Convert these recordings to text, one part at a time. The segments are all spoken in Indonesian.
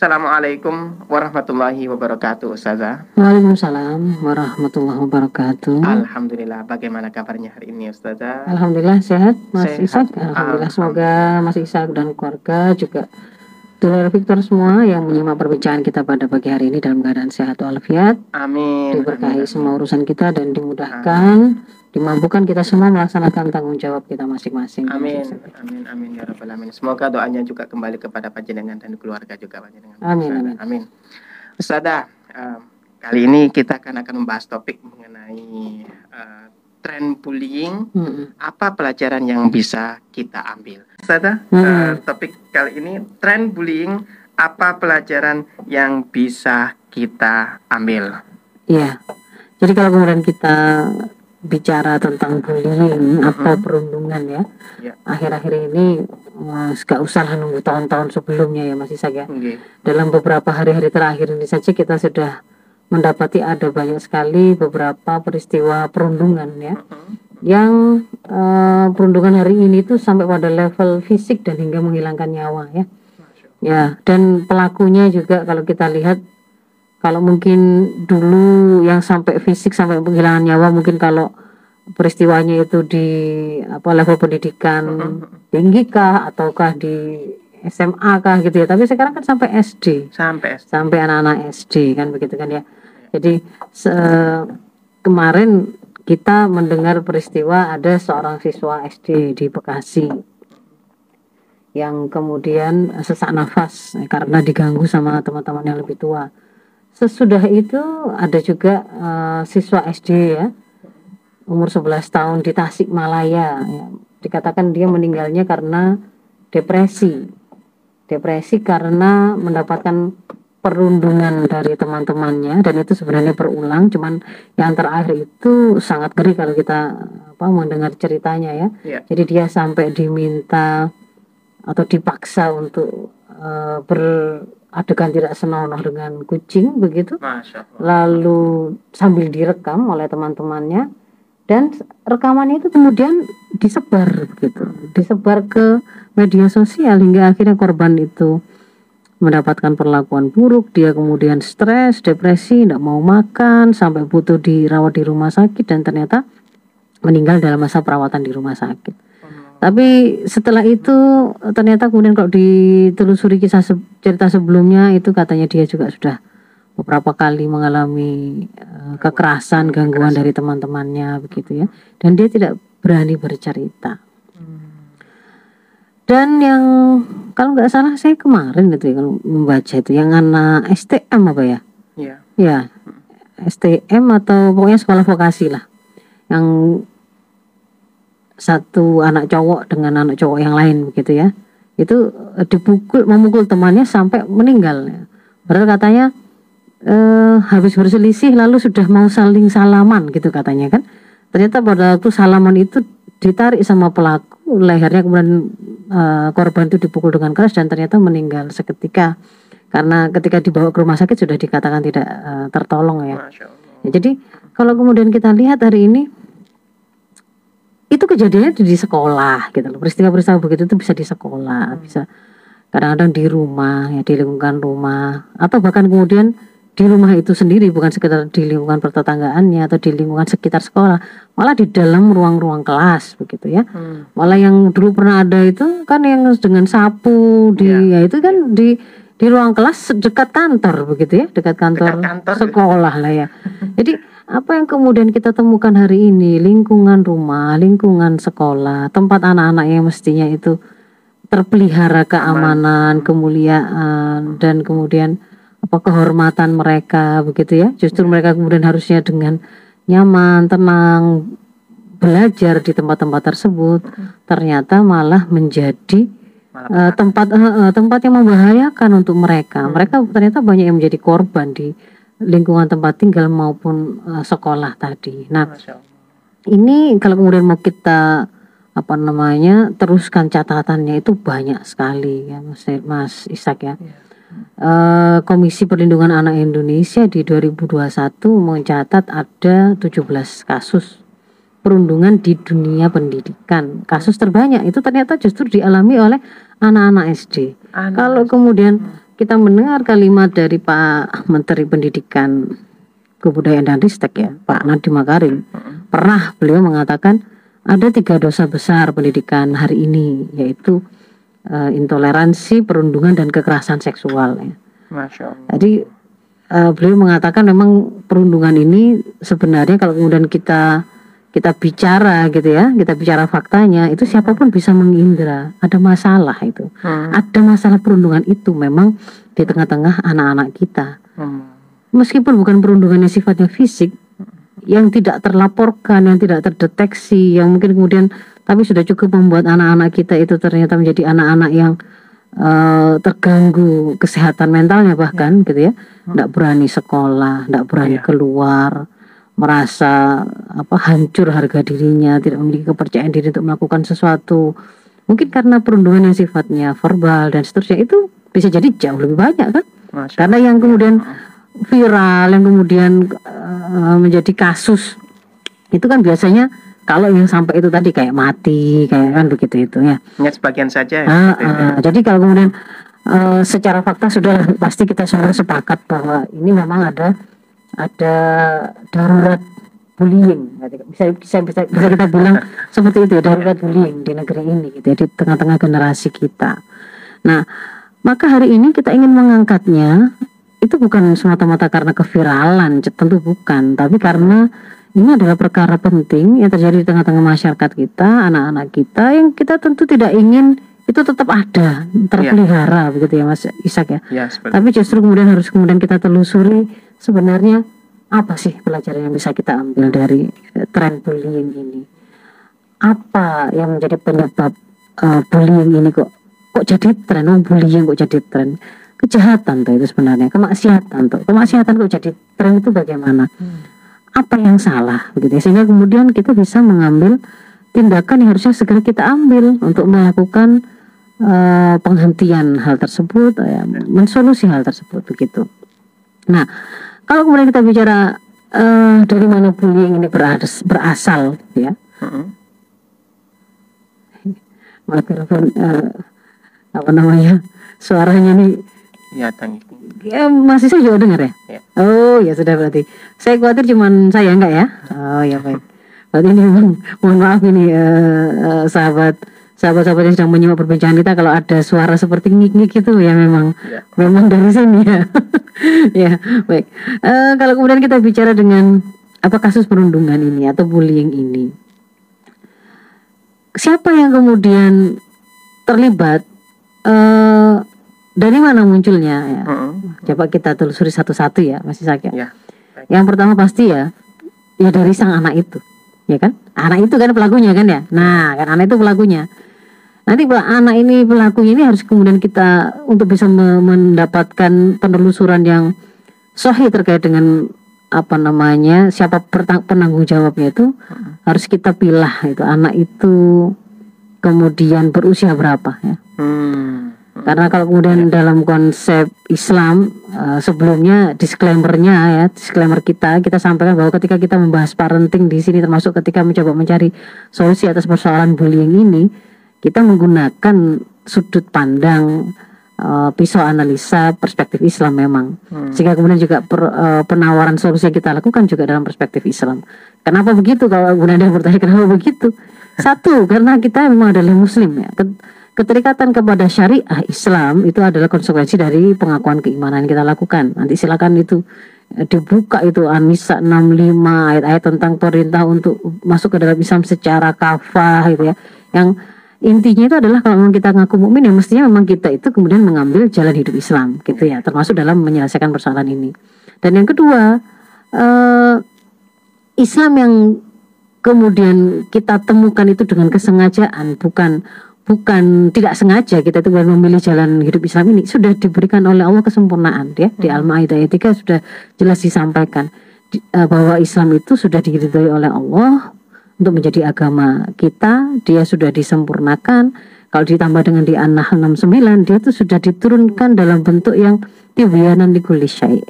Assalamualaikum warahmatullahi wabarakatuh, Ustazah. Waalaikumsalam warahmatullahi wabarakatuh. Alhamdulillah, bagaimana kabarnya hari ini, Ustazah? Alhamdulillah sehat, Mas Sehat. Ishak. Alhamdulillah semoga Mas Ishak dan keluarga juga Dulur Victor semua yang menyimak perbincangan kita pada pagi hari ini dalam keadaan sehat walafiat, Amin. diberkahi amin. semua urusan kita dan dimudahkan, dimampukan kita semua melaksanakan tanggung jawab kita masing-masing. Amin, amin, amin ya rabbal alamin. Semoga doanya juga kembali kepada panjenengan dan keluarga juga panjenengan. Amin, Ustazah. amin. amin. Ustazah, em, kali ini kita akan akan membahas topik mengenai eh, tren bullying. Mm-mm. Apa pelajaran yang bisa kita ambil? Ustazah, Hmm. eh, topik kali ini tren bullying. Apa pelajaran yang bisa kita ambil? Iya. Jadi kalau kemudian kita bicara tentang bullying atau perundungan ya, Ya. akhir-akhir ini mas gak usah nunggu tahun-tahun sebelumnya ya Mas Ishak ya. Nggih. Dalam beberapa hari-hari terakhir ini saja kita sudah mendapati ada banyak sekali beberapa peristiwa perundungan ya, Mhm. yang eh, perundungan hari ini tuh sampai pada level fisik dan hingga menghilangkan nyawa ya. Ya, dan pelakunya juga kalau kita lihat kalau mungkin dulu yang sampai fisik sampai penghilangan nyawa mungkin kalau peristiwanya itu di apa level pendidikan tinggi kah ataukah di SMA kah gitu ya. Tapi sekarang kan sampai SD, Sampai sampai anak-anak SD kan begitu kan ya. Jadi se- kemarin kita mendengar peristiwa ada seorang siswa SD di Bekasi yang kemudian sesak nafas karena diganggu sama teman-teman yang lebih tua. Sesudah itu ada juga eh, siswa SD ya umur 11 tahun di Tasikmalaya ya. Dikatakan dia meninggalnya karena depresi. Depresi karena mendapatkan perundungan dari teman-temannya dan itu sebenarnya berulang cuman yang terakhir itu sangat ngeri kalau kita apa mendengar ceritanya ya. Iya. Jadi dia sampai diminta atau dipaksa untuk eh, beradegan tidak senonoh dengan kucing begitu. Lalu sambil direkam oleh teman-temannya. Dan rekamannya itu kemudian disebar begitu disebar ke media sosial hingga akhirnya korban itu mendapatkan perlakuan buruk. Dia kemudian stres depresi tidak mau makan sampai butuh dirawat di rumah sakit dan ternyata meninggal dalam masa perawatan di rumah sakit tapi setelah itu ternyata kemudian kalau ditelusuri kisah se- cerita sebelumnya itu katanya dia juga sudah beberapa kali mengalami eh, kekerasan, gangguan dari teman-temannya begitu ya. Dan dia tidak berani bercerita. Dan yang kalau nggak salah saya kemarin itu ya kalau membaca itu yang anak STM apa ya? Iya. Ya, STM atau pokoknya sekolah vokasi lah. Yang satu anak cowok dengan anak cowok yang lain begitu ya. Itu eh, dipukul memukul temannya sampai meninggal. Padahal katanya eh, habis berselisih lalu sudah mau saling salaman gitu katanya kan. Ternyata pada waktu salaman itu ditarik sama pelaku lehernya kemudian eh, korban itu dipukul dengan keras dan ternyata meninggal seketika karena ketika dibawa ke rumah sakit sudah dikatakan tidak eh, tertolong ya. Ya, jadi kalau kemudian kita lihat hari ini itu kejadiannya di sekolah gitu loh. Peristiwa-peristiwa begitu itu bisa di sekolah, bisa kadang-kadang di rumah ya di lingkungan rumah atau bahkan kemudian di rumah itu sendiri bukan sekedar di lingkungan pertetanggaannya atau di lingkungan sekitar sekolah, malah di dalam ruang-ruang kelas begitu ya. Hmm. Malah yang dulu pernah ada itu kan yang dengan sapu di ya itu kan di di ruang kelas dekat kantor begitu ya, dekat kantor, Dekat kantor. sekolah lah ya. Jadi apa yang kemudian kita temukan hari ini lingkungan rumah, lingkungan sekolah, tempat anak-anak yang mestinya itu terpelihara keamanan, kemuliaan dan kemudian apa kehormatan mereka begitu ya. Justru mereka kemudian harusnya dengan nyaman, tenang belajar di tempat-tempat tersebut ternyata malah menjadi Eh, tempat eh, eh, tempat yang membahayakan untuk mereka. Mereka ternyata banyak yang menjadi korban di lingkungan tempat tinggal maupun sekolah tadi. Nah, ini kalau kemudian mau kita apa namanya teruskan catatannya itu banyak sekali ya Mas Mas Ishak ya. Iya. Eh, Komisi Perlindungan Anak Indonesia di 2021 mencatat ada 17 kasus perundungan di dunia pendidikan. Kasus terbanyak itu ternyata justru dialami oleh anak-anak SD. Anak Kalau kemudian kita mendengar kalimat dari Pak Menteri Pendidikan Kebudayaan dan Ristek ya, Pak Nadiem Makarim, pernah beliau mengatakan ada tiga dosa besar pendidikan hari ini, yaitu uh, intoleransi, perundungan dan kekerasan seksual. Ya. Masya Allah. Jadi uh, beliau mengatakan memang perundungan ini sebenarnya kalau kemudian kita kita bicara gitu ya, kita bicara faktanya, itu siapa pun bisa mengindra. Ada masalah itu. Hmm. Ada masalah perundungan itu memang di tengah-tengah anak-anak kita. Hmm. Meskipun bukan perundungan yang sifatnya fisik, yang tidak terlaporkan, yang tidak terdeteksi, yang mungkin kemudian tapi sudah cukup membuat anak-anak kita itu ternyata menjadi anak-anak yang uh, terganggu kesehatan mentalnya bahkan gitu ya, tidak berani sekolah, tidak berani Iya. keluar, merasa apa hancur harga dirinya, tidak memiliki kepercayaan diri untuk melakukan sesuatu. Mungkin karena perundungan yang sifatnya verbal dan seterusnya itu bisa jadi jauh lebih banyak kan? Masya Karena yang kemudian viral, yang kemudian eh, menjadi kasus itu kan biasanya kalau yang sampai itu tadi kayak mati, kayak kan begitu itu ya. Hanya sebagian saja ya. Ah, seperti itu. ah, jadi kalau kemudian eh, secara fakta sudah pasti kita semua sepakat bahwa ini memang ada ada darurat bullying. Bisa bisa bisa, bisa kita bilang seperti itu ya darurat bullying di negeri ini gitu ya di tengah-tengah generasi kita. Nah, maka hari ini kita ingin mengangkatnya. Itu bukan semata-mata karena keviralan, tentu bukan, tapi karena ini adalah perkara penting yang terjadi di tengah-tengah masyarakat kita, anak-anak kita yang kita tentu tidak ingin itu tetap ada, terpelihara begitu ya Mas Isak ya. Ya, Tapi justru kemudian harus kemudian kita telusuri sebenarnya apa sih pelajaran yang bisa kita ambil dari eh, tren bullying ini? Apa yang menjadi penyebab eh, bullying ini kok kok jadi tren? Oh, bullying kok jadi tren? Kejahatan tuh itu sebenarnya, kemaksiatan tuh. Kemaksiatan kok jadi tren itu bagaimana? Apa yang salah begitu ya? Sehingga kemudian kita bisa mengambil tindakan yang harusnya segera kita ambil untuk melakukan eh, penghentian hal tersebut, ya, mensolusi hal tersebut begitu. Nah, kalau kemudian kita bicara eh, dari mana bullying ini beras- berasal, ya, Mm-mm. mikrofon eh, apa namanya suaranya nih, Ya, you. ya masih saya juga dengar ya? Ya. Oh ya sudah berarti. Saya khawatir cuman saya enggak ya? Oh ya baik. Berarti ini mohon maaf ini eh, eh, sahabat sahabat-sahabat yang sedang menyimak perbincangan kita kalau ada suara seperti ngik-ngik itu ya memang Ya. memang dari sini ya. ya baik. Eh, kalau kemudian kita bicara dengan apa kasus perundungan ini atau bullying ini, siapa yang kemudian terlibat? eh dari mana munculnya? Ya? Coba kita telusuri satu-satu ya, Mas Isak ya. Ya. Yang pertama pasti ya, ya dari sang anak itu, ya kan? Anak itu kan pelakunya kan ya. Nah, kan anak itu pelakunya. Nanti anak ini pelakunya ini harus kemudian kita untuk bisa me- mendapatkan penelusuran yang sahih terkait dengan apa namanya siapa penanggung jawabnya itu harus kita pilah itu anak itu kemudian berusia berapa ya. Hmm. karena kalau kemudian dalam konsep Islam eh, sebelumnya disclaimernya ya disclaimer kita kita sampaikan bahwa ketika kita membahas parenting di sini termasuk ketika mencoba mencari solusi atas persoalan bullying ini kita menggunakan sudut pandang eh, pisau analisa perspektif Islam memang Hmm. sehingga kemudian juga per- eh, penawaran solusi yang kita lakukan juga dalam perspektif Islam. Kenapa begitu? Kalau kemudian ada bertanya kenapa begitu? Satu, karena kita memang adalah Muslim ya. Ket- Keterikatan kepada syariah Islam itu adalah konsekuensi dari pengakuan keimanan yang kita lakukan. Nanti silakan itu eh, dibuka itu An-Nisa 65 ayat-ayat tentang perintah untuk masuk ke dalam Islam secara kafah gitu ya. Yang intinya itu adalah kalau memang kita ngaku mukmin ya mestinya memang kita itu kemudian mengambil jalan hidup Islam gitu ya. Termasuk dalam menyelesaikan persoalan ini. Dan yang kedua eh, Islam yang kemudian kita temukan itu dengan kesengajaan bukan bukan tidak sengaja kita itu memilih jalan hidup Islam ini sudah diberikan oleh Allah kesempurnaan ya. Di Al-Maidah ayat 3 sudah jelas disampaikan di- eh, bahwa Islam itu sudah diridhoi oleh Allah untuk menjadi agama kita dia sudah disempurnakan. Kalau ditambah dengan di An-Nahl 69 dia itu sudah diturunkan dalam bentuk yang tibyanan likulli syai'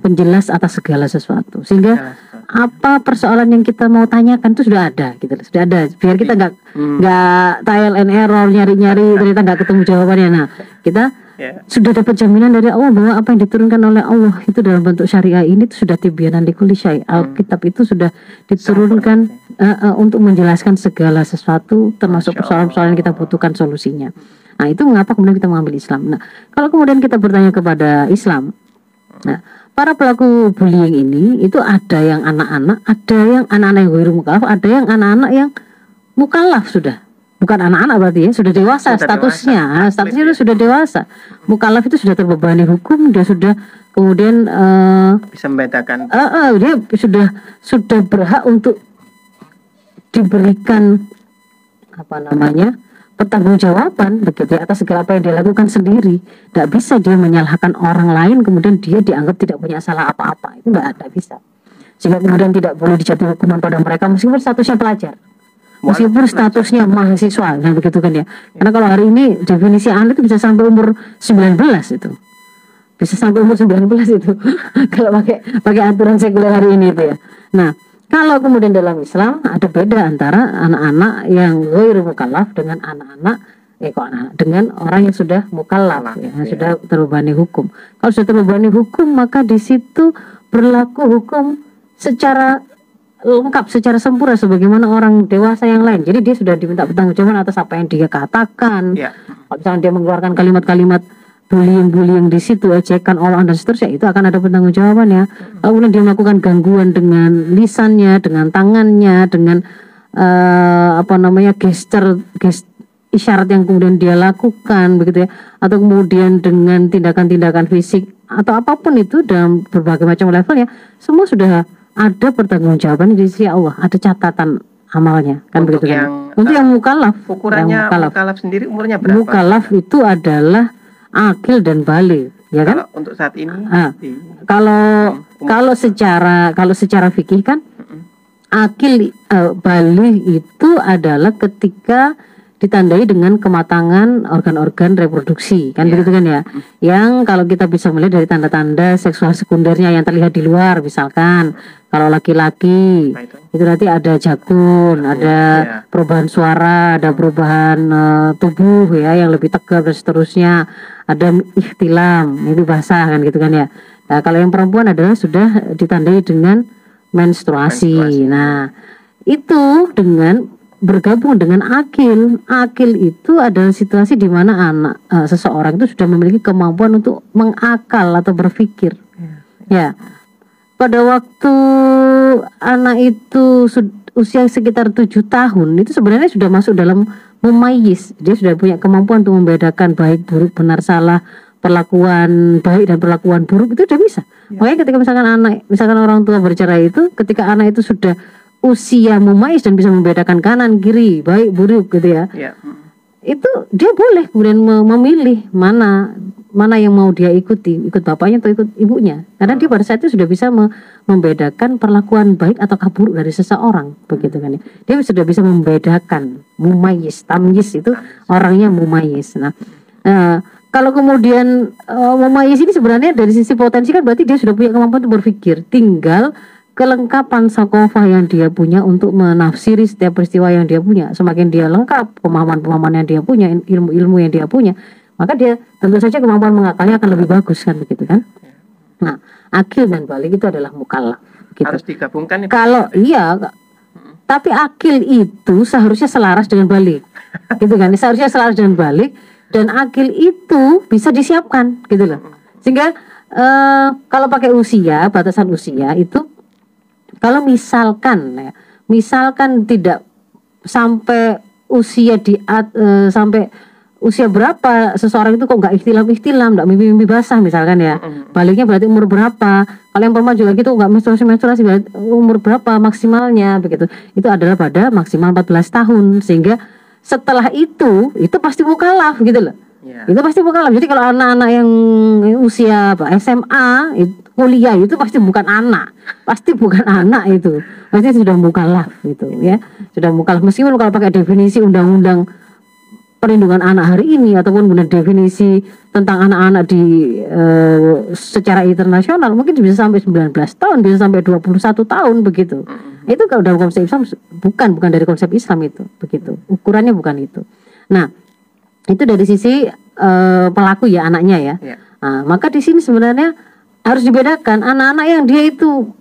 penjelas atas segala sesuatu. Sehingga apa persoalan yang kita mau tanyakan itu sudah ada gitu sudah ada. Biar kita nggak Hmm. nggak trial and error nyari-nyari ternyata nggak ketemu jawabannya. Nah kita Ya. sudah dapat jaminan dari Allah bahwa apa yang diturunkan oleh Allah itu dalam bentuk syariah ini itu sudah tibyanan likuli syai. Alkitab itu sudah diturunkan eh, eh, untuk menjelaskan segala sesuatu termasuk persoalan-persoalan yang kita butuhkan solusinya. Nah, itu mengapa kemudian kita mengambil Islam. Nah, kalau kemudian kita bertanya kepada Islam, nah, para pelaku bullying ini itu ada yang anak-anak, ada yang anak-anak yang wiru mukallaf, ada yang anak-anak yang mukallaf sudah. Bukan anak-anak berarti ya, sudah dewasa Sudah statusnya. dewasa, Nah, statusnya itu sudah dewasa. Mukallaf itu sudah terbebani hukum, dia sudah kemudian eh Bisa membedakan eh, eh, dia sudah sudah berhak untuk diberikan apa namanya pertanggungjawaban begitu ya, atas segala apa yang dia lakukan sendiri. Tidak bisa dia menyalahkan orang lain kemudian dia dianggap tidak punya salah apa-apa itu tidak ada bisa. Sehingga kemudian tidak boleh dijatuhi hukuman pada mereka meskipun statusnya pelajar. Meskipun statusnya mahasiswa dan begitu kan ya. Karena kalau hari ini definisi anak itu bisa sampai umur 19 itu. Bisa sampai umur 19 itu. kalau pakai pakai aturan sekuler hari ini itu ya. Nah, kalau kemudian dalam Islam ada beda antara anak-anak yang ghairu mukallaf dengan anak-anak eh kok anak dengan orang yang sudah mukallaf ya, yang ya. sudah terbebani hukum. Kalau sudah terbebani hukum maka di situ berlaku hukum secara lengkap secara sempurna sebagaimana orang dewasa yang lain. Jadi dia sudah diminta pertanggungjawaban atas apa yang dia katakan. Kalau misalnya dia mengeluarkan kalimat-kalimat bullying-bullying di situ, ejekan orang dan seterusnya, itu akan ada pertanggungjawaban ya. Kalau kemudian dia melakukan gangguan dengan lisannya, dengan tangannya, dengan eh, apa namanya gesture, gest isyarat yang kemudian dia lakukan begitu ya, atau kemudian dengan tindakan-tindakan fisik atau apa pun itu dalam berbagai macam level ya, semua sudah ada pertanggungjawaban di sisi Allah, ada catatan amalnya kan Untuk begitu kan. yang, Untuk eh, yang mukallaf, ukurannya yang mukallaf. mukallaf sendiri umurnya berapa? Mukallaf itu adalah akil dan balik, ya kan? Kalau untuk saat ini Ah. di- Kalau Hmm, kalau secara kalau secara fikih kan Mm-mm. akil eh, balik itu adalah ketika ditandai dengan kematangan organ-organ reproduksi kan Ya. begitu kan ya yang kalau kita bisa melihat dari tanda-tanda seksual sekundernya yang terlihat di luar misalkan kalau laki-laki Apa itu? itu nanti ada jakun, ada ya. perubahan suara, ada perubahan eh, tubuh ya yang lebih tegap dan seterusnya, ada ikhtilam, itu basah kan gitu kan ya. Nah kalau yang perempuan adalah sudah ditandai dengan menstruasi. Menstruasi. Nah itu dengan bergabung dengan akil, akil itu adalah situasi di mana anak eh, seseorang itu sudah memiliki kemampuan untuk mengakal atau berpikir. Ya, pada waktu anak itu usia sekitar tujuh tahun itu sebenarnya sudah masuk dalam memayis. Dia sudah punya kemampuan untuk membedakan baik buruk benar salah perlakuan baik dan perlakuan buruk itu sudah bisa. Makanya ketika misalkan anak misalkan orang tua berbicara itu ketika anak itu sudah usia memayis dan bisa membedakan kanan kiri baik buruk gitu ya. Mm. itu dia boleh kemudian me- memilih mana mana yang mau dia ikuti ikut bapaknya atau ikut ibunya. Karena dia pada saat itu sudah bisa me- membedakan perlakuan baik atau buruk dari seseorang begitu kan ya. Dia sudah bisa membedakan mumayis tamyiz itu orangnya mumayis. Nah eh, kalau kemudian eh, mumayis ini sebenarnya dari sisi potensi kan berarti dia sudah punya kemampuan untuk berpikir. Tinggal kelengkapan sakofah yang dia punya untuk menafsiri setiap peristiwa yang dia punya. Semakin dia lengkap pemahaman-pemahaman yang dia punya, ilmu-ilmu yang dia punya, maka dia tentu saja kemampuan mengakalnya akan lebih bagus kan begitu kan. Nah, akil dan balik itu adalah mukallaf gitu. Harus digabungkan nih. Kalau iya, tapi akil itu seharusnya selaras dengan balik, gitu kan? Seharusnya selaras dengan balik dan akil itu bisa disiapkan, gitu loh. Sehingga eh, kalau pakai usia, batasan usia itu kalau misalkan, ya, misalkan tidak sampai usia di eh, sampai usia berapa seseorang itu kok nggak ikhtilam ikhtilam nggak mimpi mimpi basah misalkan ya. Baliknya berarti umur berapa. Kalau yang perempuan juga gitu nggak menstruasi menstruasi berarti umur berapa maksimalnya begitu. Itu adalah pada maksimal 14 tahun sehingga setelah itu itu pasti mukalaf gitu loh. Ya. itu pasti mukalaf jadi kalau anak-anak yang usia apa SMA itu, kuliah itu pasti bukan anak. Pasti bukan anak itu. Pasti sudah mukalaf gitu ya. Sudah mukalaf meskipun kalau pakai definisi undang-undang perlindungan anak hari ini ataupun benar definisi tentang anak-anak di eh, secara internasional mungkin bisa sampai 19 tahun bisa sampai 21 tahun begitu. Itu kalau dalam konsep Islam bukan bukan dari konsep Islam itu begitu. Ukurannya bukan itu. Nah itu dari sisi eh, pelaku ya anaknya ya. Ya. Nah, maka di sini sebenarnya harus dibedakan anak-anak yang dia itu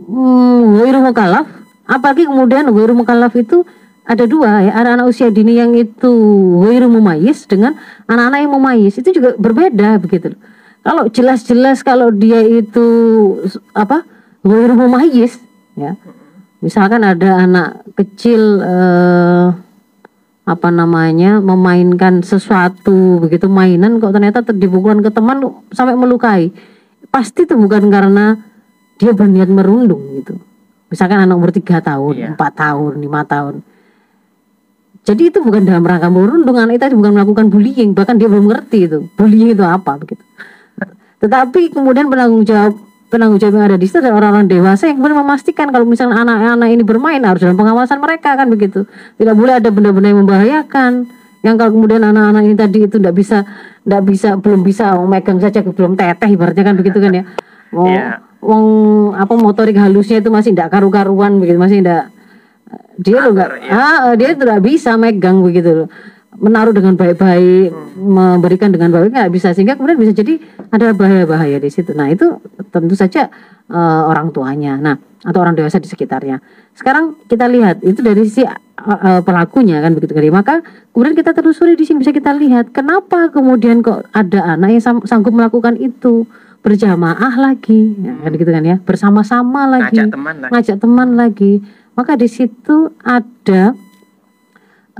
hmm, ghairu mukallaf, apalagi kemudian ghairu mukallaf itu ada dua ya, anak-anak usia dini yang itu ghairu mumayyiz dengan anak-anak yang mumayyiz itu juga berbeda begitu. Kalau jelas-jelas kalau dia itu apa ghairu mumayyiz ya. Misalkan ada anak kecil eh, apa namanya memainkan sesuatu begitu mainan kok ternyata ter- dipukulkan ke teman sampai melukai pasti itu bukan karena dia berniat merundung gitu. Misalkan anak umur tiga tahun Iya. empat tahun lima tahun. Jadi itu bukan dalam rangka merundung anak itu bukan melakukan bullying bahkan dia belum ngerti itu bullying itu apa begitu tetapi kemudian penanggung jawab penanggung jawab yang ada di situ adalah orang-orang dewasa yang kemudian memastikan kalau misalnya anak-anak ini bermain harus dalam pengawasan mereka kan begitu. Tidak boleh ada benda-benda yang membahayakan yang kalau kemudian anak-anak ini tadi itu tidak bisa tidak bisa belum bisa oh, megang saja belum teteh ibaratnya kan begitu kan ya mau Iya. wong apa motorik halusnya itu masih tidak karu-karuan begitu masih tidak dia lo nggak ya. ah dia tidak bisa megang begitu loh menaruh dengan baik-baik memberikan dengan baik nggak bisa. Sehingga kemudian bisa jadi ada bahaya-bahaya di situ. Nah itu tentu saja eh, orang tuanya. Nah atau orang dewasa di sekitarnya. Sekarang kita lihat itu dari sisi eh, pelakunya kan begitu kan maka kemudian kita telusuri di sini bisa kita lihat kenapa kemudian kok ada anak yang sanggup melakukan itu? Berjamaah lagi ya, kan gitu kan ya. Bersama-sama lagi. Ngajak teman lah. ngajak teman lagi. Maka di situ ada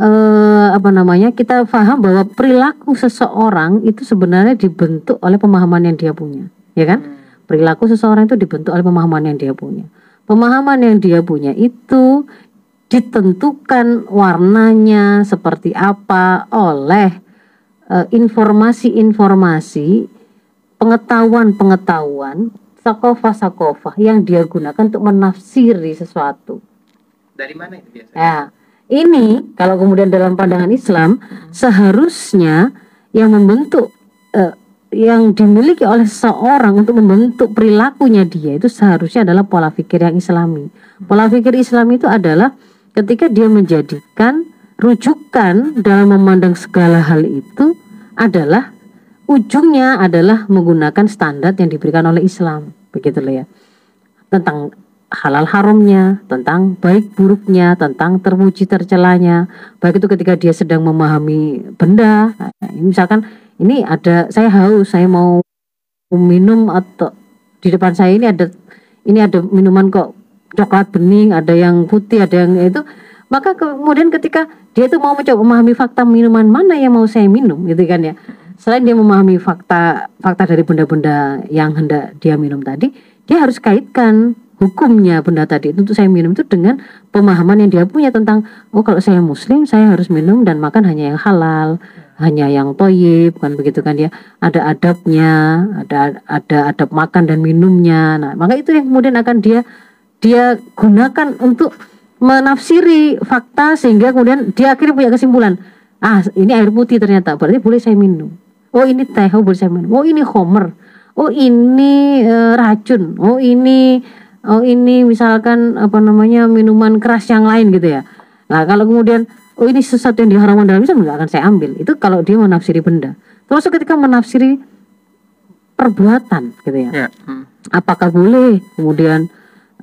eh apa namanya kita paham bahwa perilaku seseorang itu sebenarnya dibentuk oleh pemahaman yang dia punya ya kan Hmm. perilaku seseorang itu dibentuk oleh pemahaman yang dia punya pemahaman yang dia punya itu ditentukan warnanya seperti apa oleh eh, informasi-informasi pengetahuan-pengetahuan sakofah-sakofah yang dia gunakan untuk menafsiri sesuatu Dari mana itu biasanya? Ya, ini kalau kemudian dalam pandangan Islam seharusnya yang membentuk eh, yang dimiliki oleh seseorang untuk membentuk perilakunya dia itu seharusnya adalah pola pikir yang Islami. Pola pikir Islam itu adalah ketika dia menjadikan rujukan dalam memandang segala hal itu adalah ujungnya adalah menggunakan standar yang diberikan oleh Islam, begitu loh ya. Tentang halal haramnya, tentang baik buruknya, tentang terpuji tercelanya. Baik itu ketika dia sedang memahami benda, nah, misalkan ini ada saya haus, saya mau minum atau di depan saya ini ada ini ada minuman kok coklat bening, ada yang putih, ada yang itu. Maka kemudian ketika dia itu mau mencoba memahami fakta minuman mana yang mau saya minum gitu kan ya. Selain dia memahami fakta fakta dari benda-benda yang hendak dia minum tadi, dia harus kaitkan hukumnya benda tadi itu untuk saya minum itu dengan pemahaman yang dia punya tentang oh kalau saya muslim saya harus minum dan makan hanya yang halal hanya yang toyib kan begitu kan ya ada adabnya ada ada adab makan dan minumnya. Nah maka itu yang kemudian akan dia dia gunakan untuk menafsiri fakta sehingga kemudian dia akhirnya punya kesimpulan. Ah ini air putih ternyata berarti boleh saya minum. Oh ini teh oh boleh saya minum. Oh ini homer. Oh ini eh, racun. Oh ini oh ini misalkan apa namanya minuman keras yang lain gitu ya. Nah kalau kemudian oh ini sesuatu yang diharamkan dalam Islam nggak akan saya ambil. Itu kalau dia menafsiri benda. Terus ketika menafsiri perbuatan gitu ya. Ya. Hmm. apakah boleh kemudian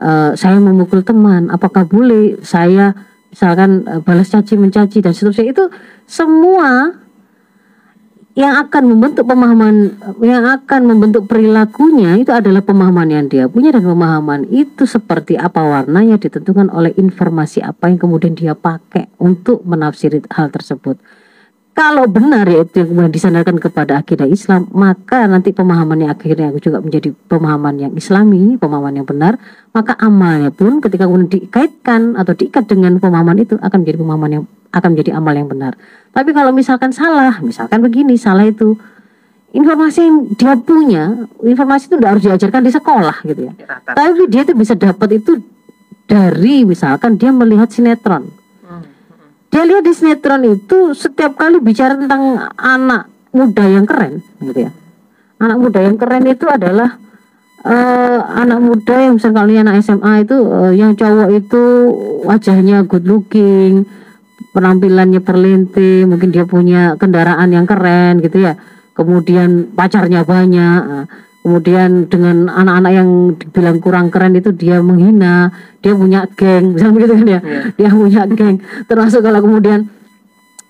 eh, saya memukul teman? Apakah boleh saya misalkan eh, balas caci mencaci dan seterusnya? Itu semua yang akan membentuk pemahaman yang akan membentuk perilakunya itu adalah pemahaman yang dia punya dan pemahaman itu seperti apa warnanya ditentukan oleh informasi apa yang kemudian dia pakai untuk menafsiri hal tersebut. Kalau benar yaitu yang kemudian disandarkan kepada akidah Islam, maka nanti pemahaman yang akhirnya juga menjadi pemahaman yang Islami, pemahaman yang benar, maka amalnya pun ketika kemudian dikaitkan atau diikat dengan pemahaman itu akan menjadi pemahaman yang akan menjadi amal yang benar. Tapi kalau misalkan salah, misalkan begini, salah itu informasi yang dia punya, informasi itu tidak harus diajarkan di sekolah gitu ya. Tapi dia itu bisa dapat itu dari misalkan dia melihat sinetron. Dia lihat di sinetron itu setiap kali bicara tentang anak muda yang keren, gitu ya. Anak muda yang keren itu adalah eh, anak muda yang misalnya kalau anak SMA itu eh, yang cowok itu wajahnya good looking, penampilannya perlinti mungkin dia punya kendaraan yang keren gitu ya kemudian pacarnya banyak nah, kemudian dengan anak-anak yang dibilang kurang keren itu dia menghina dia punya geng misalnya begitu kan ya? Iya. dia punya geng. Termasuk kalau kemudian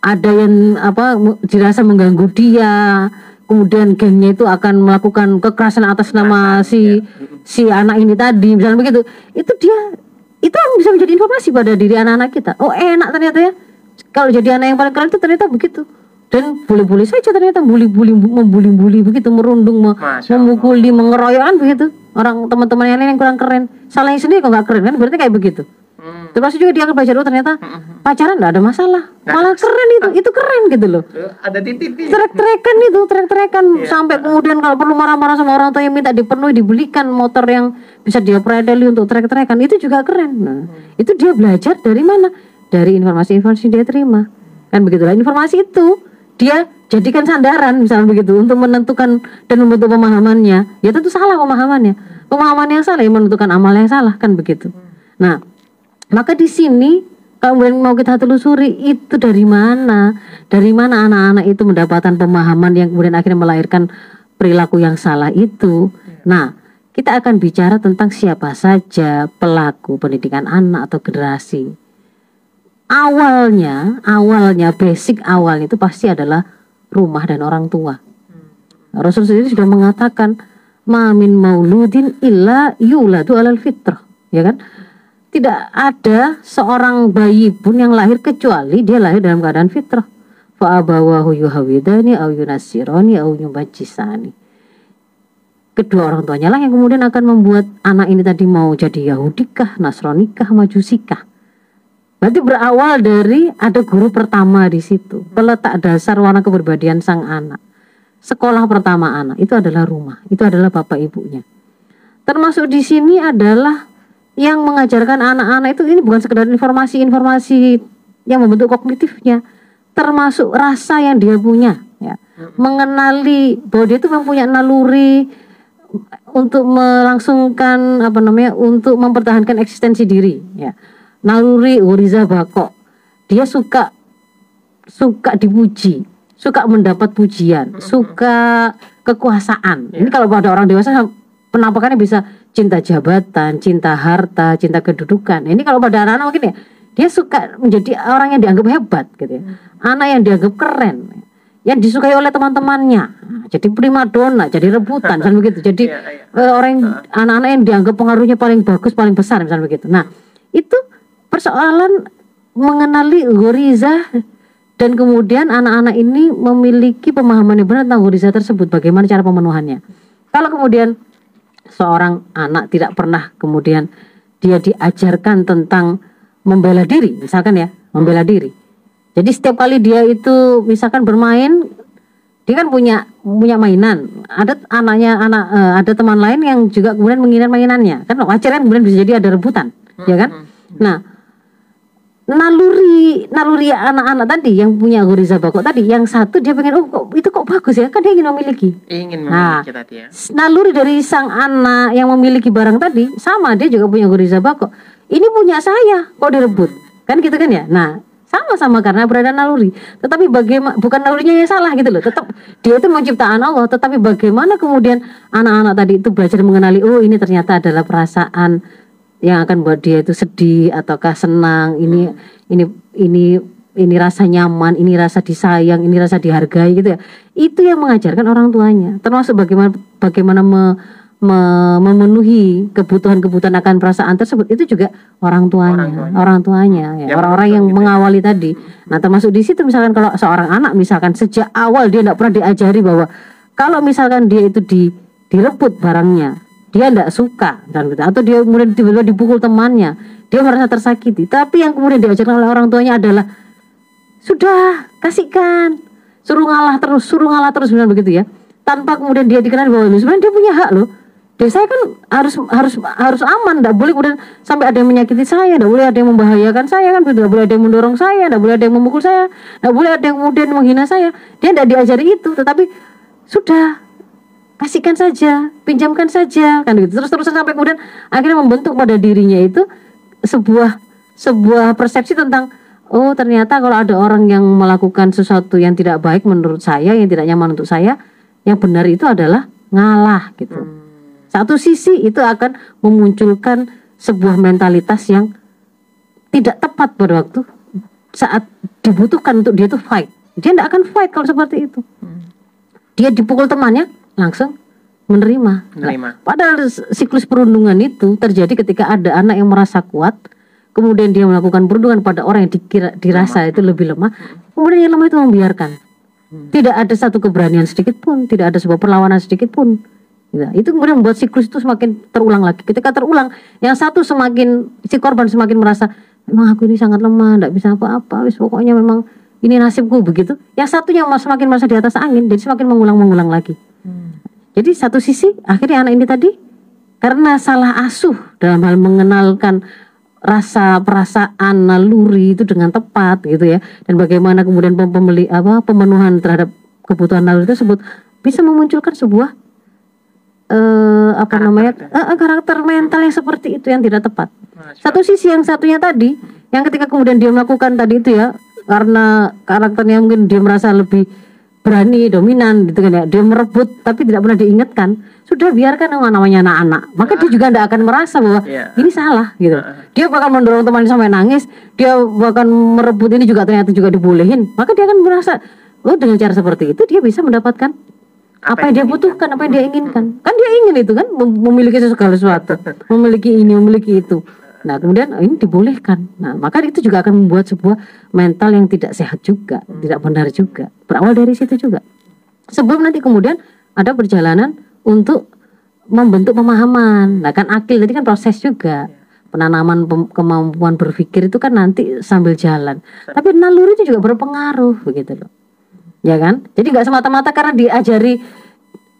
ada yang apa dirasa mengganggu dia kemudian gengnya itu akan melakukan kekerasan atas nama si ya. si anak ini tadi misalnya begitu. Itu dia itu yang bisa menjadi informasi pada diri anak-anak kita. Oh enak ternyata ya. Kalau jadi anak yang paling keren itu ternyata begitu dan boleh-boleh saja ternyata bully-bully membuli-bully begitu merundung me- memukuli mengeroyok kan begitu. Orang teman-teman yang lain yang kurang keren. Salahnya sendiri kok nggak keren kan? Berarti kayak begitu. Hmm. termasuk juga dia akan belajar oh ternyata pacaran nggak ada masalah. Nggak malah keren itu itu keren gitu loh. Ada titik trek-trekan itu trek-trekan. Iya. sampai kemudian kalau perlu marah-marah sama orang tua yang minta dipenuhi dibelikan motor yang bisa dia predeli untuk trek-trekan itu juga keren. Nah itu dia belajar dari mana? Dari informasi-informasi dia terima. Kan begitulah informasi itu dia jadikan sandaran misalnya begitu untuk menentukan dan membentuk pemahamannya ya tentu salah pemahamannya pemahaman yang salah yang menentukan amal yang salah kan begitu nah maka di sini kemudian mau kita telusuri itu dari mana? Dari mana anak-anak itu mendapatkan pemahaman yang kemudian akhirnya melahirkan perilaku yang salah itu? Nah, kita akan bicara tentang siapa saja pelaku pendidikan anak atau generasi. Awalnya, awalnya basic awalnya itu pasti adalah rumah dan orang tua. Rasul sendiri sudah mengatakan mamin mauludin illa yuladu alal fitrah, ya kan? Tidak ada seorang bayi pun yang lahir kecuali dia lahir dalam keadaan fitrah. Fa abawahu yuhawidani au yunasirani au yumajisani. Kedua orang tuanya lah yang kemudian akan membuat anak ini tadi mau jadi Yahudikah, Nasronikah, Majusikah. Berarti berawal dari ada guru pertama di situ, peletak dasar warna kepribadian sang anak. Sekolah pertama anak itu adalah rumah, itu adalah bapak ibunya. Termasuk di sini adalah yang mengajarkan anak-anak itu ini bukan sekedar informasi-informasi yang membentuk kognitifnya, termasuk rasa yang dia punya, ya. Mengenali bahwa dia itu mempunyai naluri untuk melangsungkan apa namanya untuk mempertahankan eksistensi diri ya naluri Uriza Bako dia suka suka dipuji suka mendapat pujian suka kekuasaan. Ini kalau pada orang dewasa penampakannya bisa cinta jabatan cinta harta cinta kedudukan. Ini kalau pada anak-anak mungkin ya dia suka menjadi orang yang dianggap hebat gitu ya. Anak yang dianggap keren yang disukai oleh teman-temannya. Jadi primadona jadi rebutan misalnya begitu. Jadi Iya, iya. eh, orang anak-anak yang dianggap pengaruhnya paling bagus paling besar misalnya begitu. Nah itu persoalan mengenali goriza dan kemudian anak-anak ini memiliki pemahaman yang benar tentang goriza tersebut. Bagaimana cara pemenuhannya? Kalau kemudian seorang anak tidak pernah kemudian dia diajarkan tentang membela diri misalkan ya membela diri. Jadi setiap kali dia itu misalkan bermain dia kan punya punya mainan. Ada anaknya anak eh, ada teman lain yang juga kemudian menginginkan mainannya. Kan wajar kan kemudian bisa jadi ada rebutan ya kan? Nah naluri naluri anak-anak tadi yang punya goriza bakok tadi yang satu dia pengen oh kok itu kok bagus ya? Kan dia ingin memiliki. Ingin Nah. memiliki tadi ya. naluri dari sang anak yang memiliki barang tadi sama dia juga punya goriza bakok. Ini punya saya kok direbut? Kan gitu kan ya? Nah sama-sama karena berada naluri. Tetapi bagaimana bukan nalurinya yang salah gitu loh. Tetap dia itu menciptaan Allah tetapi bagaimana kemudian anak-anak tadi itu belajar mengenali oh ini ternyata adalah perasaan yang akan buat dia itu sedih ataukah senang ini ini ini ini rasa nyaman ini rasa disayang ini rasa dihargai gitu ya. Itu yang mengajarkan orang tuanya. Termasuk bagaimana bagaimana me- me- memenuhi kebutuhan-kebutuhan akan perasaan tersebut. Itu juga orang tuanya. Orang tuanya. orang tuanya ya. Yang orang-orang yang gitu ya. mengawali tadi. Nah termasuk di situ misalkan kalau seorang anak misalkan sejak awal dia tidak pernah diajari bahwa kalau misalkan dia itu di direbut barangnya dia tidak suka dan gitu. Atau dia kemudian tiba-tiba dipukul temannya dia merasa tersakiti. Tapi yang kemudian diajarkan oleh orang tuanya adalah sudah kasihkan. Suruh ngalah terus suruh ngalah terus benar begitu ya. Tanpa kemudian dia dikenal bahwa "Loh, sebenarnya dia punya hak loh. Dan saya kan harus harus harus aman tidak boleh kemudian sampai ada yang menyakiti saya tidak boleh ada yang membahayakan saya kan tidak boleh ada yang mendorong saya tidak boleh ada yang memukul saya tidak boleh ada yang kemudian menghina saya. Dia tidak diajari itu tetapi sudah kasihkan saja, pinjamkan saja, kan gitu. Terus terusan sampai kemudian akhirnya membentuk pada dirinya itu sebuah sebuah persepsi tentang oh ternyata kalau ada orang yang melakukan sesuatu yang tidak baik menurut saya, yang tidak nyaman untuk saya, yang benar itu adalah ngalah gitu. Satu sisi itu akan memunculkan sebuah mentalitas yang tidak tepat pada waktu saat dibutuhkan untuk dia tuh fight. Dia tidak akan fight kalau seperti itu. Dia dipukul temannya langsung menerima. Menerima. Nah, padahal siklus perundungan itu terjadi ketika ada anak yang merasa kuat, kemudian dia melakukan perundungan pada orang yang dikira dirasa itu lebih lemah, kemudian yang lemah itu membiarkan. Tidak ada satu keberanian sedikit pun, tidak ada sebuah perlawanan sedikit pun. Ya, itu kemudian membuat siklus itu semakin terulang lagi. Ketika terulang, yang satu semakin si korban semakin merasa memang aku ini sangat lemah, tidak bisa apa-apa, wis pokoknya memang ini nasibku begitu. Yang satunya semakin merasa di atas angin, jadi semakin mengulang-mengulang lagi. Jadi satu sisi akhirnya anak ini tadi karena salah asuh dalam hal mengenalkan rasa perasaan naluri itu dengan tepat gitu ya. Dan bagaimana kemudian pem- pembeli apa pemenuhan terhadap kebutuhan naluri tersebut bisa memunculkan sebuah eh apa Karakter. namanya ya. eh, karakter mental yang seperti itu yang tidak tepat. Satu sisi yang satunya tadi yang ketika kemudian dia melakukan tadi itu ya karena karakternya mungkin dia merasa lebih berani dominan gitu kan ya. Dia merebut tapi tidak pernah diingatkan. Sudah biarkan yang namanya anak-anak. Maka dia juga tidak akan merasa bahwa Iya. ini salah gitu. Dia bakal mendorong temannya sampai nangis. Dia bahkan merebut ini juga ternyata juga dibolehin. Maka dia akan merasa oh dengan cara seperti itu dia bisa mendapatkan apa, yang dia butuhkan apa yang dia inginkan. Kan dia ingin itu kan mem- memiliki segala sesuatu. Memiliki ini memiliki itu nah kemudian oh, ini dibolehkan. Nah maka itu juga akan membuat sebuah mental yang tidak sehat juga tidak benar juga. Berawal dari situ juga. Sebelum nanti kemudian ada perjalanan untuk membentuk pemahaman. Nah kan akil tadi kan proses juga. Penanaman pem- kemampuan berpikir itu kan nanti sambil jalan. Tapi naluri itu juga berpengaruh begitu loh. Ya kan? Jadi nggak semata-mata karena diajari